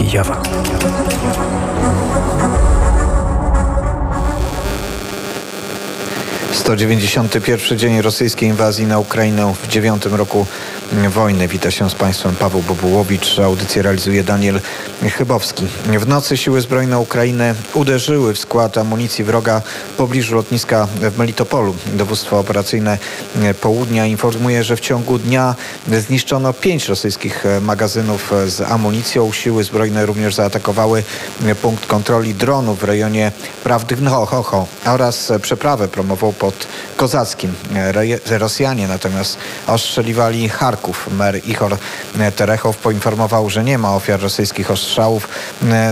Kijowa. 191 dzień rosyjskiej inwazji na Ukrainę w dziewiątym roku wojny. Witam się z Państwem Paweł Bobułowicz. Audycję realizuje Daniel Chybowski. W nocy siły zbrojne Ukrainy uderzyły w skład amunicji wroga w pobliżu lotniska w Melitopolu. Dowództwo operacyjne Południa informuje, że w ciągu dnia zniszczono pięć rosyjskich magazynów z amunicją. Siły zbrojne również zaatakowały punkt kontroli dronów w rejonie Prawdych-Hocho oraz przeprawę promową pod Kozackim. Rosjanie natomiast ostrzeliwali Charków. Mer Ichor Terechow poinformował, że nie ma ofiar rosyjskich ostrzałów.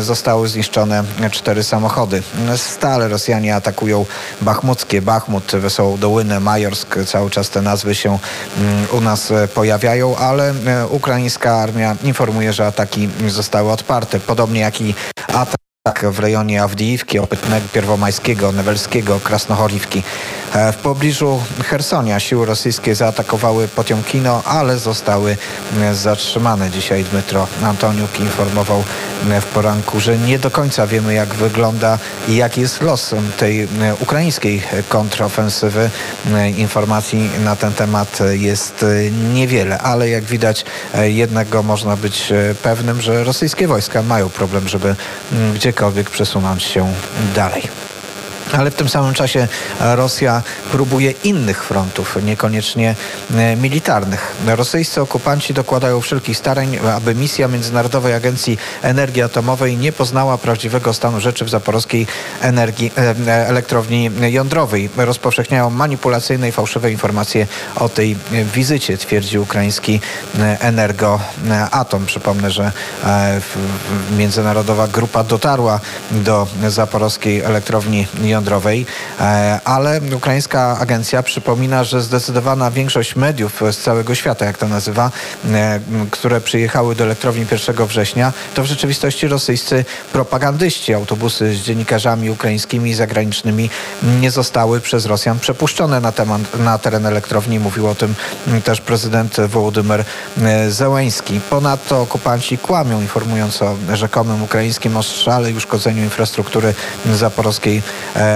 Zostały zniszczone cztery samochody. Stale Rosjanie atakują Bachmuckie, Bachmut, Wesołodołynę, Majorsk. Cały czas te nazwy się mm, u nas pojawiają, ale ukraińska armia informuje, że ataki zostały odparte. Podobnie jak i atak w rejonie Awdijiwki, Opytnego, Pierwomajskiego, Newelskiego, Krasnochorivki. E, w pobliżu Hersonia siły rosyjskie zaatakowały Potiomkino, ale zostały e, zatrzymane. Dzisiaj Dmytro Antoniuk informował e, w poranku, że nie do końca wiemy jak wygląda i jaki jest los tej ukraińskiej kontrofensywy. Informacji na ten temat jest niewiele, ale jak widać jednego można być pewnym, że rosyjskie wojska mają problem, żeby gdziekolwiek przesunąć się dalej. Ale w tym samym czasie Rosja próbuje innych frontów, niekoniecznie e, militarnych. Rosyjscy okupanci dokładają wszelkich starań, aby misja Międzynarodowej Agencji Energii Atomowej nie poznała prawdziwego stanu rzeczy w zaporowskiej energii, e, e, elektrowni jądrowej. Rozpowszechniają manipulacyjne i fałszywe informacje o tej wizycie, twierdzi ukraiński Energoatom. Przypomnę, że międzynarodowa grupa dotarła do zaporowskiej elektrowni jądrowej jądrowej, e, ale ukraińska agencja przypomina, że zdecydowana większość mediów z całego świata, jak to nazywa, e, które przyjechały do elektrowni 1 września, to w rzeczywistości rosyjscy propagandyści. Autobusy z dziennikarzami ukraińskimi i zagranicznymi nie zostały przez Rosjan przepuszczone na, temat, na teren elektrowni. Mówił o tym też prezydent Wołodymyr e, Zełęński. Ponadto okupanci kłamią, informując o rzekomym ukraińskim ostrzale i uszkodzeniu infrastruktury zaporowskiej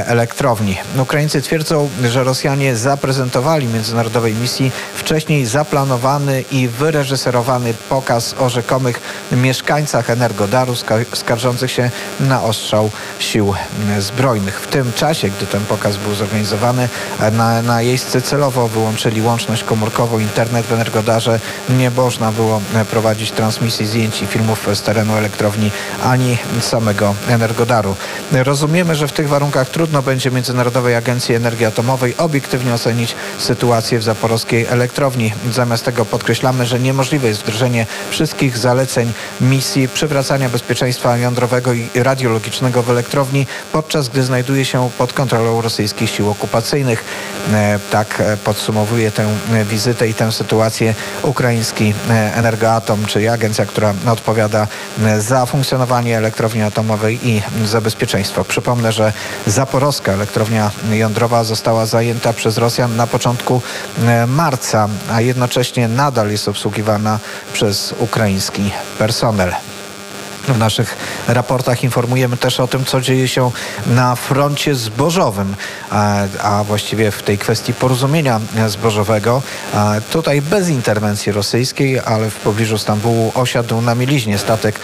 elektrowni. Ukraińcy twierdzą, że Rosjanie zaprezentowali międzynarodowej misji wcześniej zaplanowany i wyreżyserowany pokaz o rzekomych mieszkańcach Energodaru skarżących się na ostrzał sił zbrojnych. W tym czasie, gdy ten pokaz był zorganizowany, na, na jeźdźcy celowo wyłączyli łączność komórkową, internet w Energodarze. Nie można było prowadzić transmisji zdjęć i filmów z terenu elektrowni ani samego Energodaru. Rozumiemy, że w tych warunkach trudno będzie Międzynarodowej Agencji Energii Atomowej obiektywnie ocenić sytuację w zaporowskiej elektrowni. Zamiast tego podkreślamy, że niemożliwe jest wdrożenie wszystkich zaleceń misji przywracania bezpieczeństwa jądrowego i radiologicznego w elektrowni, podczas gdy znajduje się pod kontrolą rosyjskich sił okupacyjnych. E, tak e, podsumowuje tę wizytę i tę sytuację ukraiński e, Energoatom, czyli agencja, która odpowiada za funkcjonowanie elektrowni atomowej i za Przypomnę, że Zapor Zaporowska elektrownia jądrowa została zajęta przez Rosjan na początku e, marca, a jednocześnie nadal jest obsługiwana przez ukraiński personel. W naszych raportach informujemy też o tym, co dzieje się na froncie zbożowym, a, właściwie w tej kwestii porozumienia zbożowego. Tutaj bez interwencji rosyjskiej, ale w pobliżu Stambułu osiadł na mieliźnie statek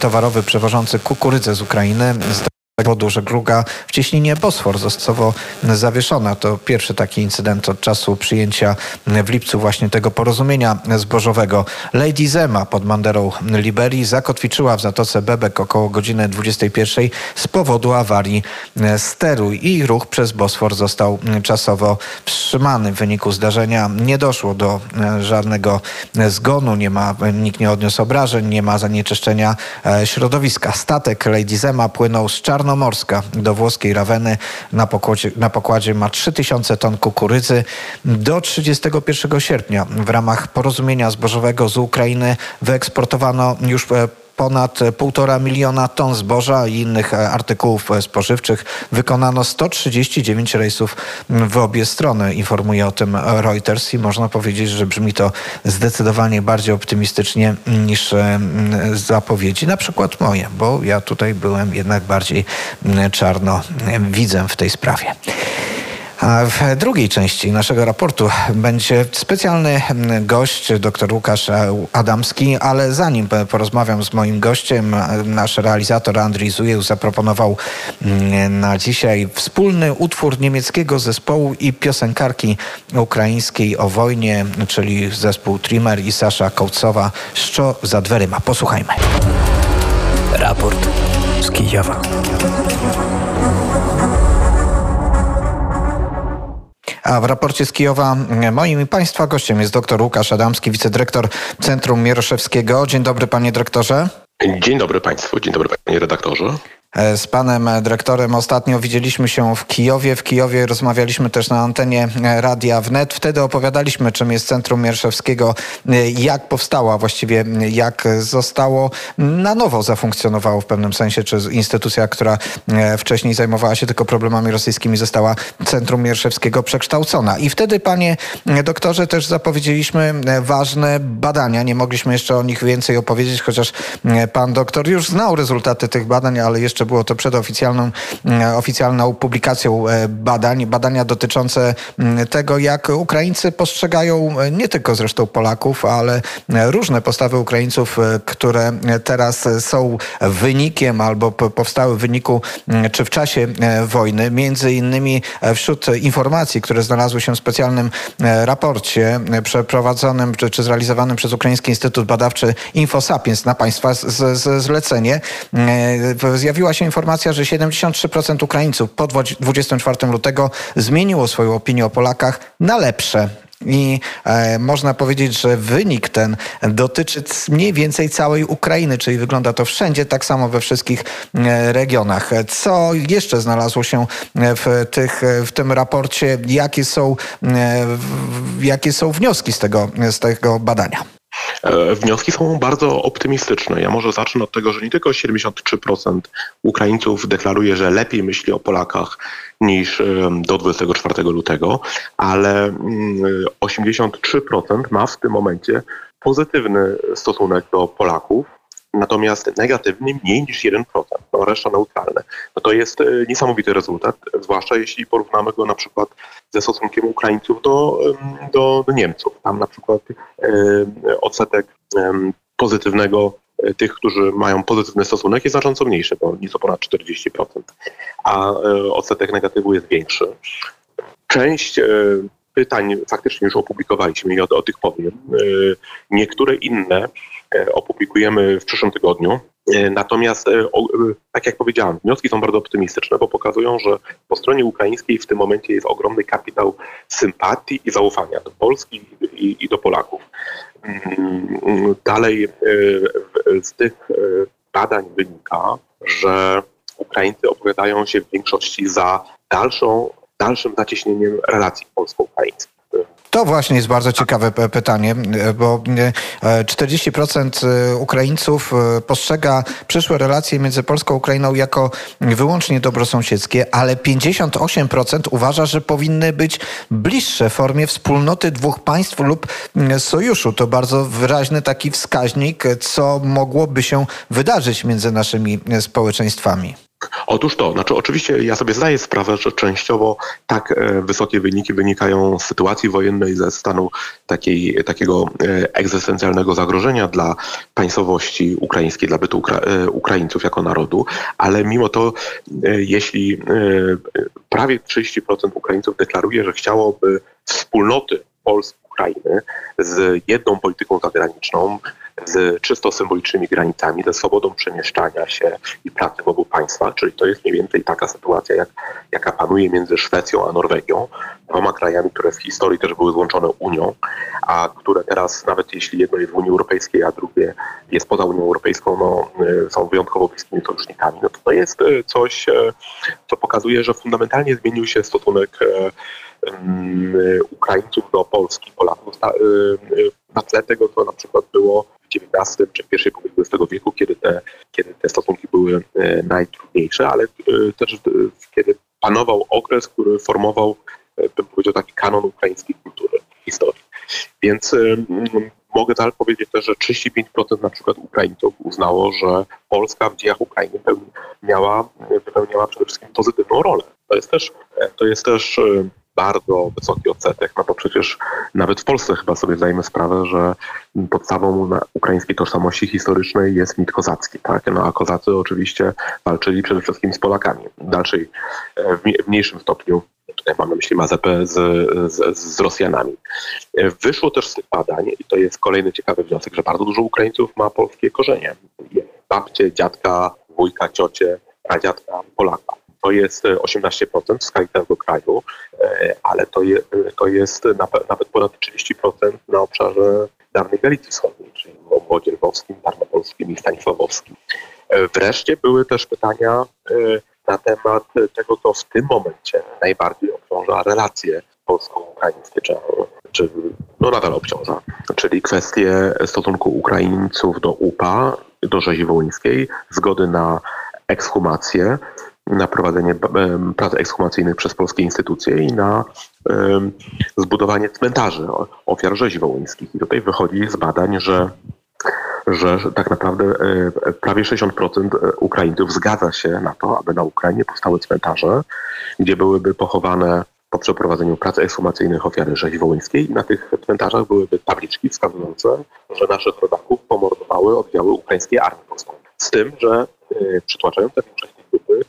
towarowy przewożący kukurydzę z Ukrainy powodu żegluga w cieśninie Bosfor zostało zawieszona. To pierwszy taki incydent od czasu przyjęcia w lipcu właśnie tego porozumienia zbożowego. Lady Zema pod Manderą Liberii zakotwiczyła w Zatoce Bebek około godziny 21 z powodu awarii steru i ruch przez Bosfor został czasowo wstrzymany. W wyniku zdarzenia nie doszło do żadnego zgonu, nie ma, nikt nie odniósł obrażeń, nie ma zanieczyszczenia środowiska. Statek Lady Zema płynął z Czarno Czarnomorska do włoskiej Raweny na pokładzie, na pokładzie ma 3000 ton kukurydzy. Do 31 sierpnia w ramach porozumienia zbożowego z Ukrainy wyeksportowano już e, ponad półtora miliona ton zboża i innych artykułów spożywczych. Wykonano 139 rejsów w obie strony, informuje o tym Reuters i można powiedzieć, że brzmi to zdecydowanie bardziej optymistycznie niż zapowiedzi, na przykład moje, bo ja tutaj byłem jednak bardziej czarno widzę w tej sprawie. A w drugiej części naszego raportu będzie specjalny gość, dr Łukasz Adamski, ale zanim porozmawiam z moim gościem, nasz realizator Andrzej Zujeł zaproponował mm, na dzisiaj wspólny utwór niemieckiego zespołu i piosenkarki ukraińskiej o wojnie, czyli zespół Trimmer i Sasza Kołcowa, Szczo za dweryma. Posłuchajmy. Raport z Kijowa. A w raporcie z Kijowa moim i Państwa gościem jest dr Łukasz Adamski, wicedyrektor Centrum Mieroszewskiego. Dzień dobry panie dyrektorze. Dzień dobry Państwu, dzień dobry panie redaktorze. E, z panem dyrektorem ostatnio widzieliśmy się w Kijowie. W Kijowie rozmawialiśmy też na antenie Radia Wnet. Wtedy opowiadaliśmy, czym jest Centrum Mierszewskiego, e, jak powstała, właściwie jak zostało na nowo zafunkcjonowało w pewnym sensie, czy instytucja, która e, wcześniej zajmowała się tylko problemami rosyjskimi, została Centrum Mierszewskiego przekształcona. I wtedy, panie doktorze, też zapowiedzieliśmy ważne badania. Nie mogliśmy jeszcze o nich więcej opowiedzieć, chociaż pan doktor już znał rezultaty tych badań, ale jeszcze było to przed oficjalną, mm, oficjalną publikacją e, badań, badania dotyczące mm, tego, jak Ukraińcy postrzegają e, nie tylko zresztą Polaków, ale e, różne postawy Ukraińców, które teraz są wynikiem albo powstały w wyniku mm, czy w czasie wojny. Między innymi wśród informacji, które znalazły się w specjalnym raporcie przeprowadzonym czy zrealizowanym przez Ukraiński Instytut Badawczy InfoSapiens na Państwa z, z, zlecenie, zjawiła pojawiła się informacja, że 73% Ukraińców po 24 lutego zmieniło swoją opinię o Polakach na lepsze. I e, można powiedzieć, że wynik ten dotyczy mniej więcej całej Ukrainy, czyli wygląda to wszędzie tak samo we wszystkich e, regionach. Co jeszcze znalazło się w, tych, w tym raporcie? Jakie są, e, jakie są wnioski z tego, z tego badania? E, wnioski są bardzo optymistyczne. Ja może zacznę od tego, że nie tylko 73% Ukraińców deklaruje, że lepiej myśli o Polakach niż do 24 lutego, ale 83% mm, ma w tym momencie pozytywny stosunek do Polaków natomiast negatywny mniej niż 1%, no reszta neutralne. No to jest e, niesamowity rezultat, zwłaszcza jeśli porównamy go na przykład ze stosunkiem Ukraińców do, do, do Niemców. Tam na przykład e, odsetek pozytywnego e, tych, którzy mają pozytywny stosunek jest znacząco mniejszy, bo nieco ponad 40%, a odsetek negatywu jest większy. Część pytań faktycznie już opublikowaliśmy i o, o tych powiem. Niektóre inne E, opublikujemy w przyszłym tygodniu. E, natomiast, e, tak jak powiedziałem, wnioski są bardzo optymistyczne, bo pokazują, że po stronie ukraińskiej w tym momencie jest ogromny kapitał sympatii i zaufania do Polski i, i do Polaków. Mm, dalej z tych badań wynika, że Ukraińcy opowiadają się w większości za dalszą, dalszym zacieśnieniem relacji polsko-ukraińskich. To właśnie jest bardzo ciekawe pytanie, bo 40% e, e, Ukraińców e, postrzega przyszłe relacje między Polską a Ukrainą jako wyłącznie dobrosąsiedzkie, ale 58% uważa, że powinny być bliższe w formie wspólnoty dwóch państw lub sojuszu. To bardzo wyraźny taki wskaźnik, co mogłoby się wydarzyć między naszymi społeczeństwami. Otóż to, znaczy oczywiście ja sobie zdaję sprawę, że częściowo tak e, wysokie wyniki wynikają z sytuacji wojennej, ze stanu takiej, takiego e, egzystencjalnego zagrożenia dla państwowości ukraińskiej, dla bytu Ukra e, Ukraińców jako narodu, ale mimo to jeśli prawie 30% Ukraińców deklaruje, że chciałoby wspólnoty Polski, Ukrainy z jedną polityką zagraniczną, z czysto symbolicznymi granicami, ze swobodą przemieszczania się i pracy w obu państwach, czyli to jest mniej więcej taka sytuacja, jak, jaka panuje między Szwecją a Norwegią, dwoma krajami, które w historii też były złączone Unią, a które teraz, nawet jeśli jedno jest w Unii Europejskiej, a drugie jest poza Unią Europejską, no, są wyjątkowo bliskimi sojusznikami, no to to jest coś, co pokazuje, że fundamentalnie zmienił się stosunek Ukraińców do Polski, Polaków. Na tle tego, co na przykład było w XIX czy w pierwszej połowie XX wieku, kiedy te, kiedy te stosunki były najtrudniejsze, ale też kiedy panował okres, który formował, bym powiedział, taki kanon ukraińskiej kultury, historii. Więc mogę dalej powiedzieć też, że 35% na przykład Ukraińców uznało, że Polska w dziejach Ukrainy miała, wypełniała przede wszystkim pozytywną rolę. To jest też, to jest też bardzo wysoki odsetek, no bo przecież nawet w Polsce chyba sobie zdajemy sprawę, że podstawą ukraińskiej tożsamości historycznej jest mit kozacki, tak? No a kozacy oczywiście walczyli przede wszystkim z Polakami. Dalszej, e, w mniejszym stopniu mam na myśli Mazepę z, z, z, Rosjanami. E, wyszło też z tych badań, i to jest kolejny ciekawy wniosek, że bardzo dużo Ukraińców ma polskie korzenie. Babcie, dziadka, wujka, ciocie, pradziadka Polaka to jest 18% e, w skali całego kraju, e, ale to, je, to jest nawet ponad 30% na obszarze dawnej Galicji Wschodniej, czyli lwowskim, tarnopolskim i stanisławowskim. E, wreszcie były też pytania na temat tego, co w tym momencie najbardziej obciąża relacje polsko-ukraińskie, czy, czy no nadal obciąża, czyli kwestie stosunku Ukraińców do UPA, do rzezi wołyńskiej, zgody na ekshumację, na prowadzenie prac ekshumacyjnych przez polskie instytucje i na zbudowanie cmentarzy ofiar rzezi wołyńskich. I tutaj wychodzi z badań, że że tak naprawdę e, prawie 60% Ukraińców zgadza się na to, aby na Ukrainie powstały cmentarze, gdzie byłyby pochowane po przeprowadzeniu prac ekshumacyjnych ofiary rzezi wołyńskiej na tych cmentarzach byłyby tabliczki wskazujące, że naszych rodaków pomordowały oddziały ukraińskiej armii polskiej. Z tym, że e, przytłaczająca większość tej grupy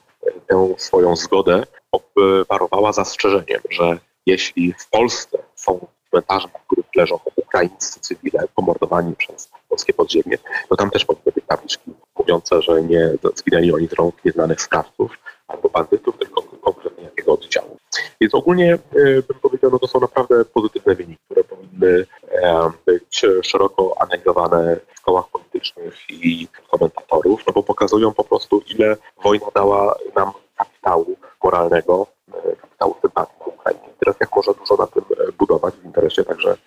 tę swoją zgodę obwarowała zastrzeżeniem, że jeśli w Polsce są cmentarze, na których leżą ukraińscy cywile pomordowani przez polskie podziemie, to tam też powinny być tabliczki mówiące, że nie zginęli oni z rąk nieznanych sprawców albo bandytów, tylko konkretnie jakiego oddziału. Więc ogólnie e, bym powiedział, no to są naprawdę pozytywne wyniki, które powinny e, być szeroko analizowane w kołach politycznych i komentatorów, no bo pokazują po prostu, ile wojna dała nam kapitału moralnego, e, kapitału sympatii na Ukrainie. Teraz jak można dużo na tym budować w interesie także,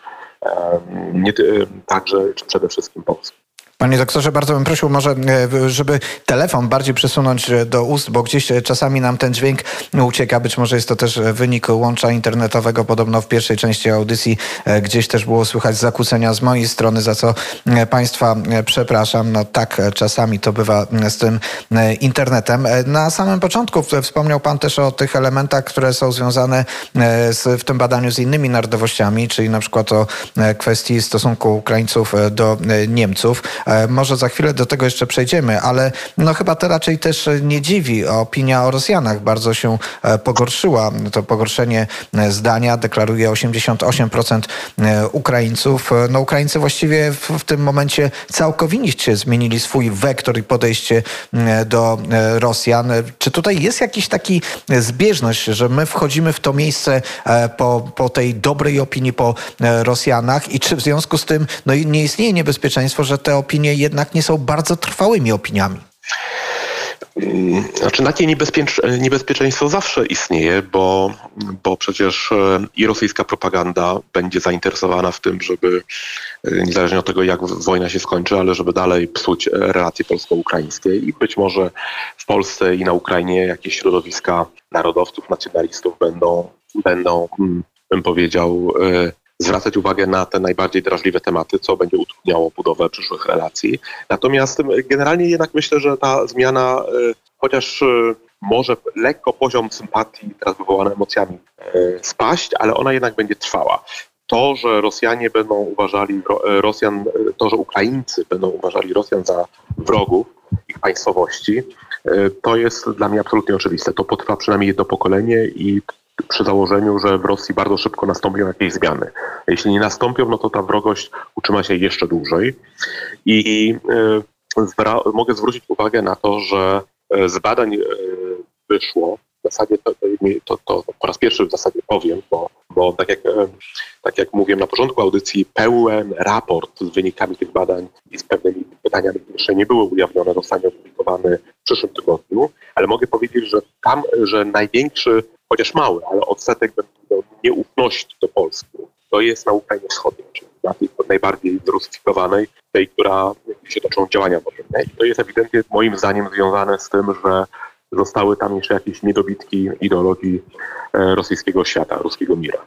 nie, także czy przede wszystkim Polski. Panie doktorze, bardzo bym prosił może, e, żeby telefon bardziej przesunąć e, do ust, bo gdzieś e, czasami nam ten dźwięk ucieka. Być może jest to też wynik łącza internetowego. Podobno w pierwszej części audycji gdzieś też było słychać zakłócenia z mojej strony, za co Państwa przepraszam. No tak, czasami to bywa z tym internetem. Na samym początku wspomniał Pan też o tych elementach, które są związane z, w tym badaniu z innymi narodowościami, czyli na przykład o kwestii stosunku Ukraińców do Niemców. E, może za chwilę do tego jeszcze przejdziemy, ale no chyba to raczej też nie dziwi. Opinia o Rosjanach bardzo się e, pogorszyła. To pogorszenie e, zdania deklaruje 88% Ukraińców. No Ukraińcy właściwie w, w tym momencie całkowicie zmienili swój wektor i podejście do Rosjan. Czy tutaj jest jakiś taki zbieżność, że my wchodzimy w to miejsce po, po tej dobrej opinii po Rosjanach i czy w związku z tym no, nie istnieje niebezpieczeństwo, że te opinie jednak nie są bardzo trwałymi opiniami. Znaczy takie niebezpieczeństwo zawsze istnieje, bo, bo przecież e, i rosyjska propaganda będzie zainteresowana w tym, żeby e, niezależnie od tego, jak wojna się skończy, ale żeby dalej psuć relacje polsko-ukraińskie i być może w Polsce i na Ukrainie jakieś środowiska narodowców, nacjonalistów będą, będą mm, bym powiedział, e, zwracać uwagę na te najbardziej drażliwe tematy, co będzie utrudniało budowę przyszłych relacji. Natomiast generalnie jednak myślę, że ta zmiana, e, chociaż e, może lekko poziom sympatii teraz wywołany emocjami spaść, ale ona jednak będzie trwała. To, że Rosjanie będą uważali Rosjan, to, że Ukraińcy będą uważali Rosjan za wrogów ich państwowości, to jest dla mnie absolutnie oczywiste. To potrwa przynajmniej jedno pokolenie i przy założeniu, że w Rosji bardzo szybko nastąpią jakieś zmiany. Jeśli nie nastąpią, no to ta wrogość utrzyma się jeszcze dłużej. I e, mogę zwrócić uwagę na to, że e, z badań e, wyszło, w zasadzie to, to, to, po raz pierwszy w zasadzie powiem, bo, bo tak, jak, tak jak mówiłem na początku audycji, pełen raport z wynikami tych badań i z pewnymi pytaniami, które jeszcze nie były ujawnione, zostanie opublikowany w przyszłym tygodniu, ale mogę powiedzieć, że tam, że największy, chociaż mały, ale odsetek nieufności do Polski, to jest na Ukrainie Wschodniej, czyli na tej najbardziej zrusyfikowanej, tej, która się toczą działania wojenne. I to jest ewidentnie moim zdaniem związane z tym, że zostały tam jeszcze jakieś niedobitki ideologii e, rosyjskiego świata, ruskiego mira.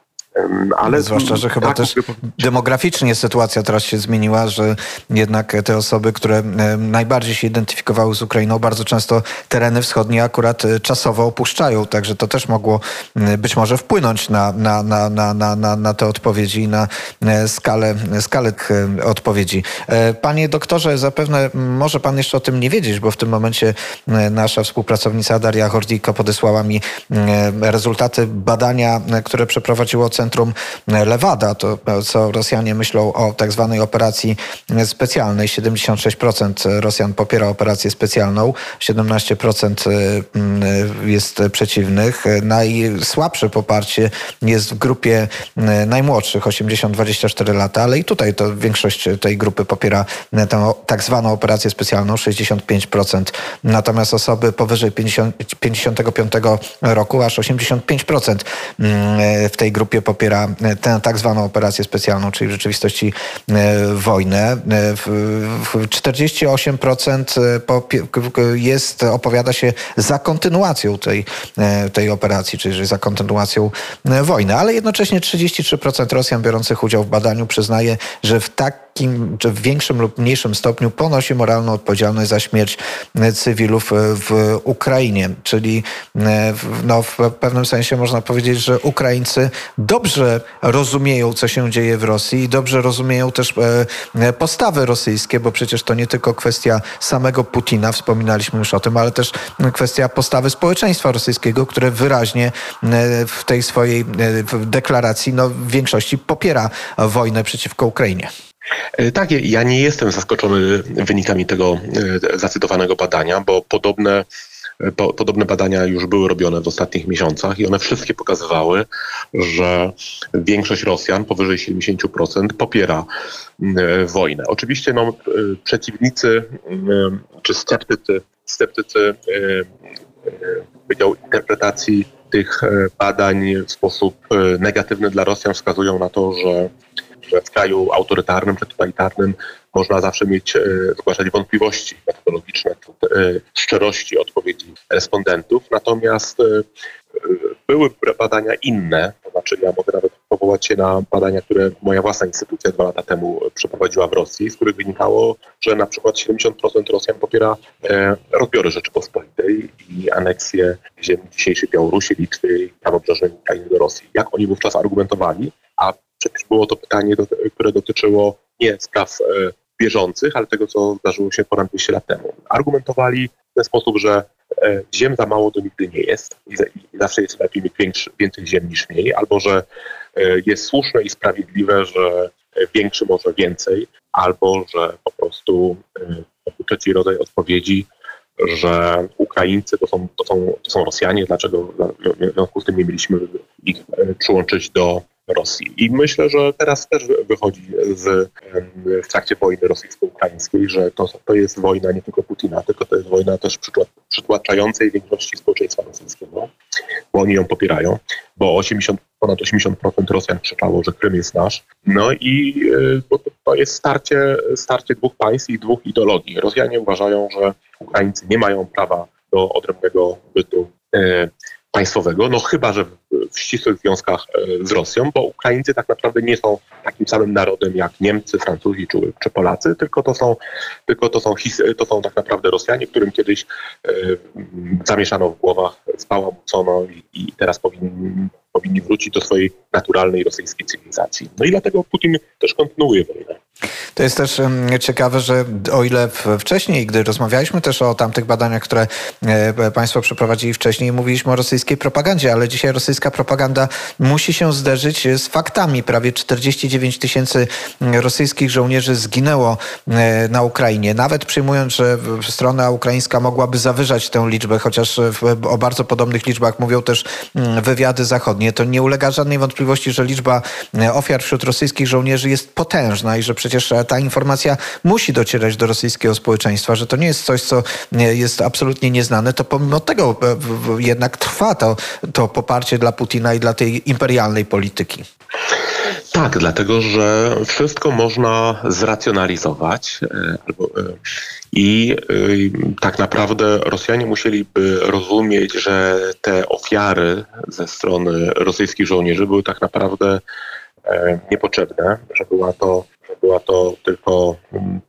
Ale Zwłaszcza, że chyba tak, też demograficznie sytuacja teraz się zmieniła, że jednak te osoby, które najbardziej się identyfikowały z Ukrainą, bardzo często tereny wschodnie akurat e, czasowo opuszczają, także to też mogło być może wpłynąć na, na, na, na, na, na te odpowiedzi i na e, skalę, skalę odpowiedzi. E, panie doktorze, zapewne może pan jeszcze o tym nie wiedzieć, bo w tym momencie nasza współpracownica Daria Hordiko podesłała mi rezultaty badania, które przeprowadziło Centrum centrum Lewada, to co Rosjanie myślą o tak zwanej operacji specjalnej. 76% Rosjan popiera operację specjalną, 17% y, jest przeciwnych. Najsłabsze poparcie jest w grupie y, najmłodszych, 80-24 lata, ale i tutaj to większość tej grupy popiera tę tak zwaną operację specjalną, 65%. Natomiast osoby powyżej 50, 55 roku aż 85% y, w tej grupie popiera popiera e, tę tak zwaną operację specjalną, czyli w rzeczywistości e, wojnę. 48% e, jest, opowiada się za kontynuacją tej, tej operacji, czyli za kontynuacją wojny, ale jednocześnie 33% Rosjan biorących udział w badaniu przyznaje, że w tak takim, czy w większym lub mniejszym stopniu ponosi moralną odpowiedzialność za śmierć e, cywilów e, w Ukrainie. Czyli e, no, w pewnym sensie można powiedzieć, że Ukraińcy dobrze rozumieją, co się dzieje w Rosji i dobrze rozumieją też postawy rosyjskie, bo przecież to nie tylko kwestia samego Putina, wspominaliśmy już o tym, ale też kwestia postawy społeczeństwa rosyjskiego, które wyraźnie w tej swojej deklaracji no, w większości popiera wojnę przeciwko Ukrainie. E, tak, ja nie jestem zaskoczony wynikami tego e, zacytowanego badania, bo podobne e, po, podobne badania już były robione w ostatnich miesiącach i one wszystkie pokazywały, że większość Rosjan, powyżej 70%, popiera wojnę. Oczywiście no, przeciwnicy czy sceptycy, sceptycy powiedział, interpretacji tych badań w sposób negatywny dla Rosjan wskazują na to, że że w kraju autorytarnym czy totalitarnym można zawsze mieć, e, zgłaszać wątpliwości metodologiczne, e, szczerości odpowiedzi respondentów. Natomiast e, były badania inne, to znaczy ja mogę nawet powołać się na badania, które moja własna instytucja dwa lata temu przeprowadziła w Rosji, z których wynikało, że na przykład 70% Rosjan popiera rozbiory Rzeczypospolitej i aneksję ziem dzisiejszej Białorusi, Litwy i prawobrzeżnej Ukrainy do Rosji. Jak oni wówczas argumentowali? A Przecież było to pytanie, które dotyczyło nie spraw e, bieżących, ale tego, co zdarzyło się ponad 200 lat temu. Argumentowali w ten sposób, że e, ziem za mało to nigdy nie jest i zawsze jest lepiej mieć więcej ziem niż mniej, albo że e, jest słuszne i sprawiedliwe, że większy może więcej, albo że po prostu trzeci rodzaj odpowiedzi, że Ukraińcy to są, to są, to są Rosjanie, dlaczego w związku z tym nie mieliśmy ich przyłączyć do Rosji. I myślę, że teraz też wychodzi z, w trakcie wojny rosyjsko-ukraińskiej, że to, to jest wojna nie tylko Putina, tylko to jest wojna też przytłaczającej większości społeczeństwa rosyjskiego, bo oni ją popierają, bo 80, ponad 80% Rosjan krzyczało, że Krym jest nasz. No i e, bo to jest starcie, starcie dwóch państw i dwóch ideologii. Rosjanie uważają, że Ukraińcy nie mają prawa do odrębnego bytu e, państwowego, no chyba, że w ścisłych związkach e, z Rosją, bo Ukraińcy tak naprawdę nie są takim samym narodem jak Niemcy, Francuzi czy, czy Polacy, tylko to są, tylko to są, to są tak naprawdę Rosjanie, którym kiedyś e, zamieszano w głowach, spałamucono i, i teraz powinni, powinni wrócić do swojej naturalnej rosyjskiej cywilizacji. No i dlatego Putin też kontynuuje wojnę. To jest też ciekawe, że o ile wcześniej, gdy rozmawialiśmy też o tamtych badaniach, które e, Państwo przeprowadzili wcześniej, mówiliśmy o rosyjskiej propagandzie, ale dzisiaj rosyjska propaganda musi się zderzyć z faktami. Prawie 49 tysięcy rosyjskich żołnierzy zginęło e, na Ukrainie. Nawet przyjmując, że strona ukraińska mogłaby zawyżać tę liczbę, chociaż o bardzo podobnych liczbach mówią też wywiady zachodnie, to nie ulega żadnej wątpliwości, że liczba e, ofiar wśród rosyjskich żołnierzy jest potężna i że przecież ta informacja musi docierać do rosyjskiego społeczeństwa, że to nie jest coś, co jest absolutnie nieznane, to pomimo tego e, jednak trwa to, to poparcie dla Putina i dla tej imperialnej polityki. Tak, dlatego że wszystko można zracjonalizować e, i tak naprawdę Rosjanie musieliby rozumieć, że te ofiary ze strony rosyjskich żołnierzy były tak naprawdę E, niepotrzebne, że była to, że była to tylko mm,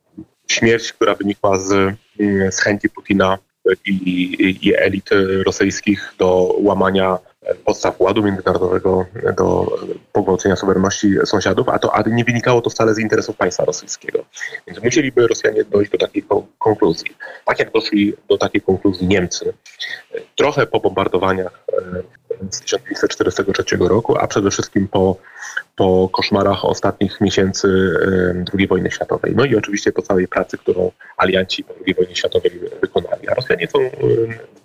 śmierć, która wynikła z, mm, z chęci Putina i, i elit rosyjskich do łamania podstaw ładu międzynarodowego do pogwałcenia suwerenności sąsiadów, a to a nie wynikało to wcale z interesów państwa rosyjskiego. Więc musieliby Rosjanie dojść do takiej konkluzji. Tak jak doszli do takiej konkluzji Niemcy, trochę po bombardowaniach e, z 1943 roku, a przede wszystkim po po koszmarach ostatnich miesięcy II wojny światowej. No i oczywiście po całej pracy, którą alianci po II wojnie światowej wykonali. A Rosjanie są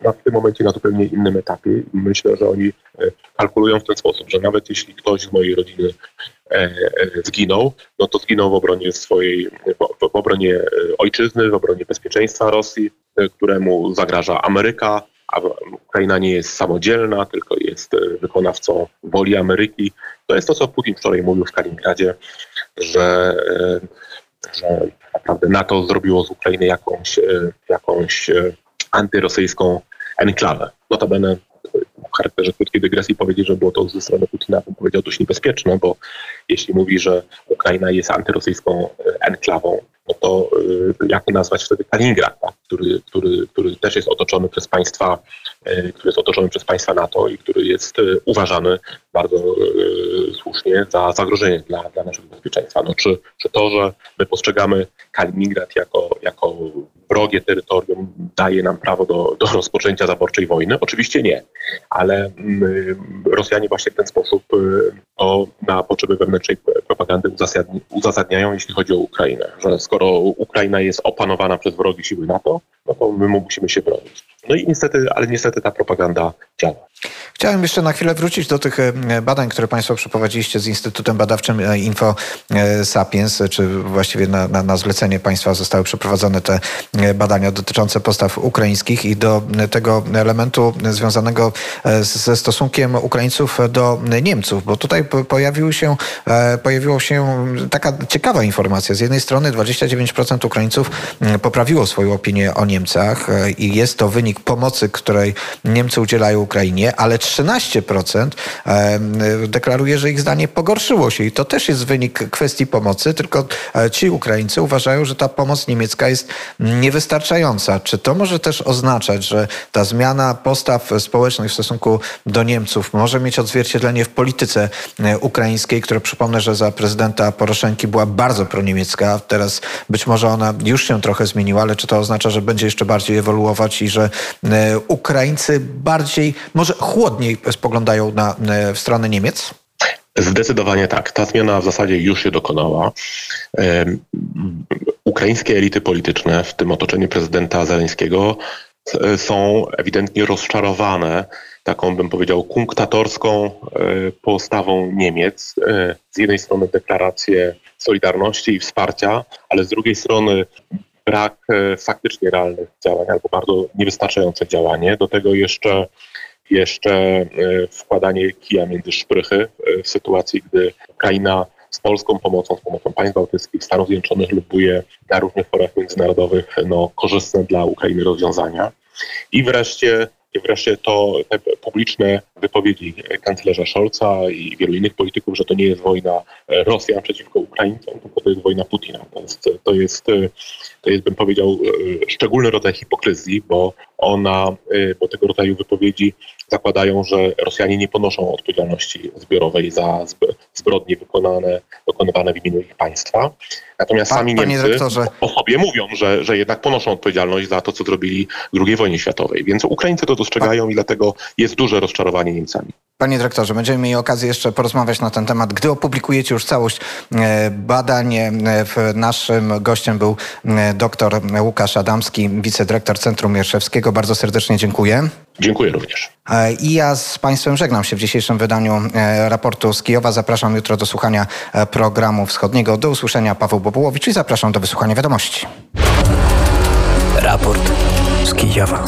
na, w tym momencie na zupełnie innym etapie myślę, że oni e, kalkulują w ten sposób, że nawet jeśli ktoś z mojej rodziny e, e, zginął, no to zginął w obronie swojej, w obronie ojczyzny, w obronie bezpieczeństwa Rosji, któremu zagraża Ameryka, a Ukraina nie jest samodzielna, tylko jest wykonawcą woli Ameryki. To jest to, co Putin wczoraj mówił w Kaliningradzie, że, że naprawdę NATO zrobiło z Ukrainy jakąś, jakąś antyrosyjską enklawę. Notabene w charakterze krótkiej dygresji powiedzieć, że było to ze strony Putina, bym powiedział, dość niebezpieczne, bo jeśli mówi, że Ukraina jest antyrosyjską enklawą, no to y, jak nazwać wtedy Kaliningrad, tak? który, który, który też jest otoczony przez państwa, y, który jest otoczony przez państwa NATO i który jest uważany bardzo słusznie za zagrożenie dla, dla naszego bezpieczeństwa. No, czy, czy to, że my postrzegamy Kaliningrad jako, jako wrogie terytorium daje nam prawo do, do rozpoczęcia zaborczej wojny? Oczywiście nie, ale mm, Rosjanie właśnie w ten sposób to na potrzeby wewnętrznej propagandy uzasadniają, jeśli chodzi o Ukrainę, że skoro Ukraina jest opanowana przez wrogie siły NATO, no to my musimy się bronić. No i niestety, ale niestety ta propaganda działa. Chciałem jeszcze na chwilę wrócić do tych e, badań, które Państwo przeprowadziliście z Instytutem Badawczym e, Info e, Sapiens, czy właściwie na, na, na, zlecenie Państwa zostały przeprowadzone te badania dotyczące postaw ukraińskich i do tego elementu związanego ze stosunkiem Ukraińców do Niemców, bo tutaj pojawił się, pojawiła się taka ciekawa informacja. Z jednej strony 29% Ukraińców poprawiło swoją opinię o Niemcach i jest to wynik pomocy, której Niemcy udzielają Ukrainie, ale 13% deklaruje, że ich zdanie pogorszyło się i to też jest wynik kwestii pomocy, tylko e, ci Ukraińcy uważają, że ta pomoc niemiecka jest niewystarczająca. Czy to może też oznaczać, że ta zmiana postaw społecznych w stosunku do Niemców może mieć odzwierciedlenie w polityce e, ukraińskiej, która przypomnę, że za prezydenta Poroszenki była bardzo proniemiecka. Teraz być może ona już się trochę zmieniła, ale czy to oznacza, że będzie jeszcze bardziej ewoluować i że Ukraińcy bardziej, może chłodniej spoglądają na, w stronę Niemiec? Zdecydowanie tak. Ta zmiana w zasadzie już się dokonała. Ukraińskie elity polityczne, w tym otoczeniu prezydenta Zeleńskiego, są ewidentnie rozczarowane taką, bym powiedział, kunktatorską e, postawą Niemiec. E, z jednej strony deklaracje solidarności i wsparcia, ale z drugiej strony brak e, faktycznie realnych działań albo bardzo niewystarczające działanie. Do tego jeszcze jeszcze e, wkładanie kija między szprychy e, w sytuacji, gdy Ukraina z polską pomocą, z pomocą państw bałtyckich, Stanów Zjednoczonych lubuje na różnych forach międzynarodowych no, korzystne dla Ukrainy rozwiązania. I wreszcie wreszcie to te publiczne wypowiedzi kanclerza Scholza i wielu innych polityków, że to nie jest wojna Rosjan przeciwko Ukraińcom, tylko to jest wojna Putina. To jest, to jest, to jest bym powiedział, szczególny rodzaj hipokryzji, bo ona, bo tego rodzaju wypowiedzi zakładają, że Rosjanie nie ponoszą odpowiedzialności zbiorowej za zbrodnie wykonane, dokonywane w imieniu ich państwa. Natomiast Pa, sami Niemcy dyrektorze. o sobie mówią, że, że jednak ponoszą odpowiedzialność za to, co zrobili w II wojnie światowej. Więc Ukraińcy to dostrzegają i dlatego jest duże rozczarowanie Niemcami. Panie dyrektorze, będziemy mieli okazję jeszcze porozmawiać na ten temat, gdy opublikujecie już całość e, badań. E, naszym gościem był e, dr Łukasz Adamski, wicedyrektor Centrum Mierszewskiego. Bardzo serdecznie dziękuję. Dziękuję również. I ja z Państwem żegnam się w dzisiejszym wydaniu raportu z Kijowa. Zapraszam jutro do słuchania programu wschodniego. Do usłyszenia Paweł Bobułowicz i zapraszam do wysłuchania wiadomości. Raport z Kijowa.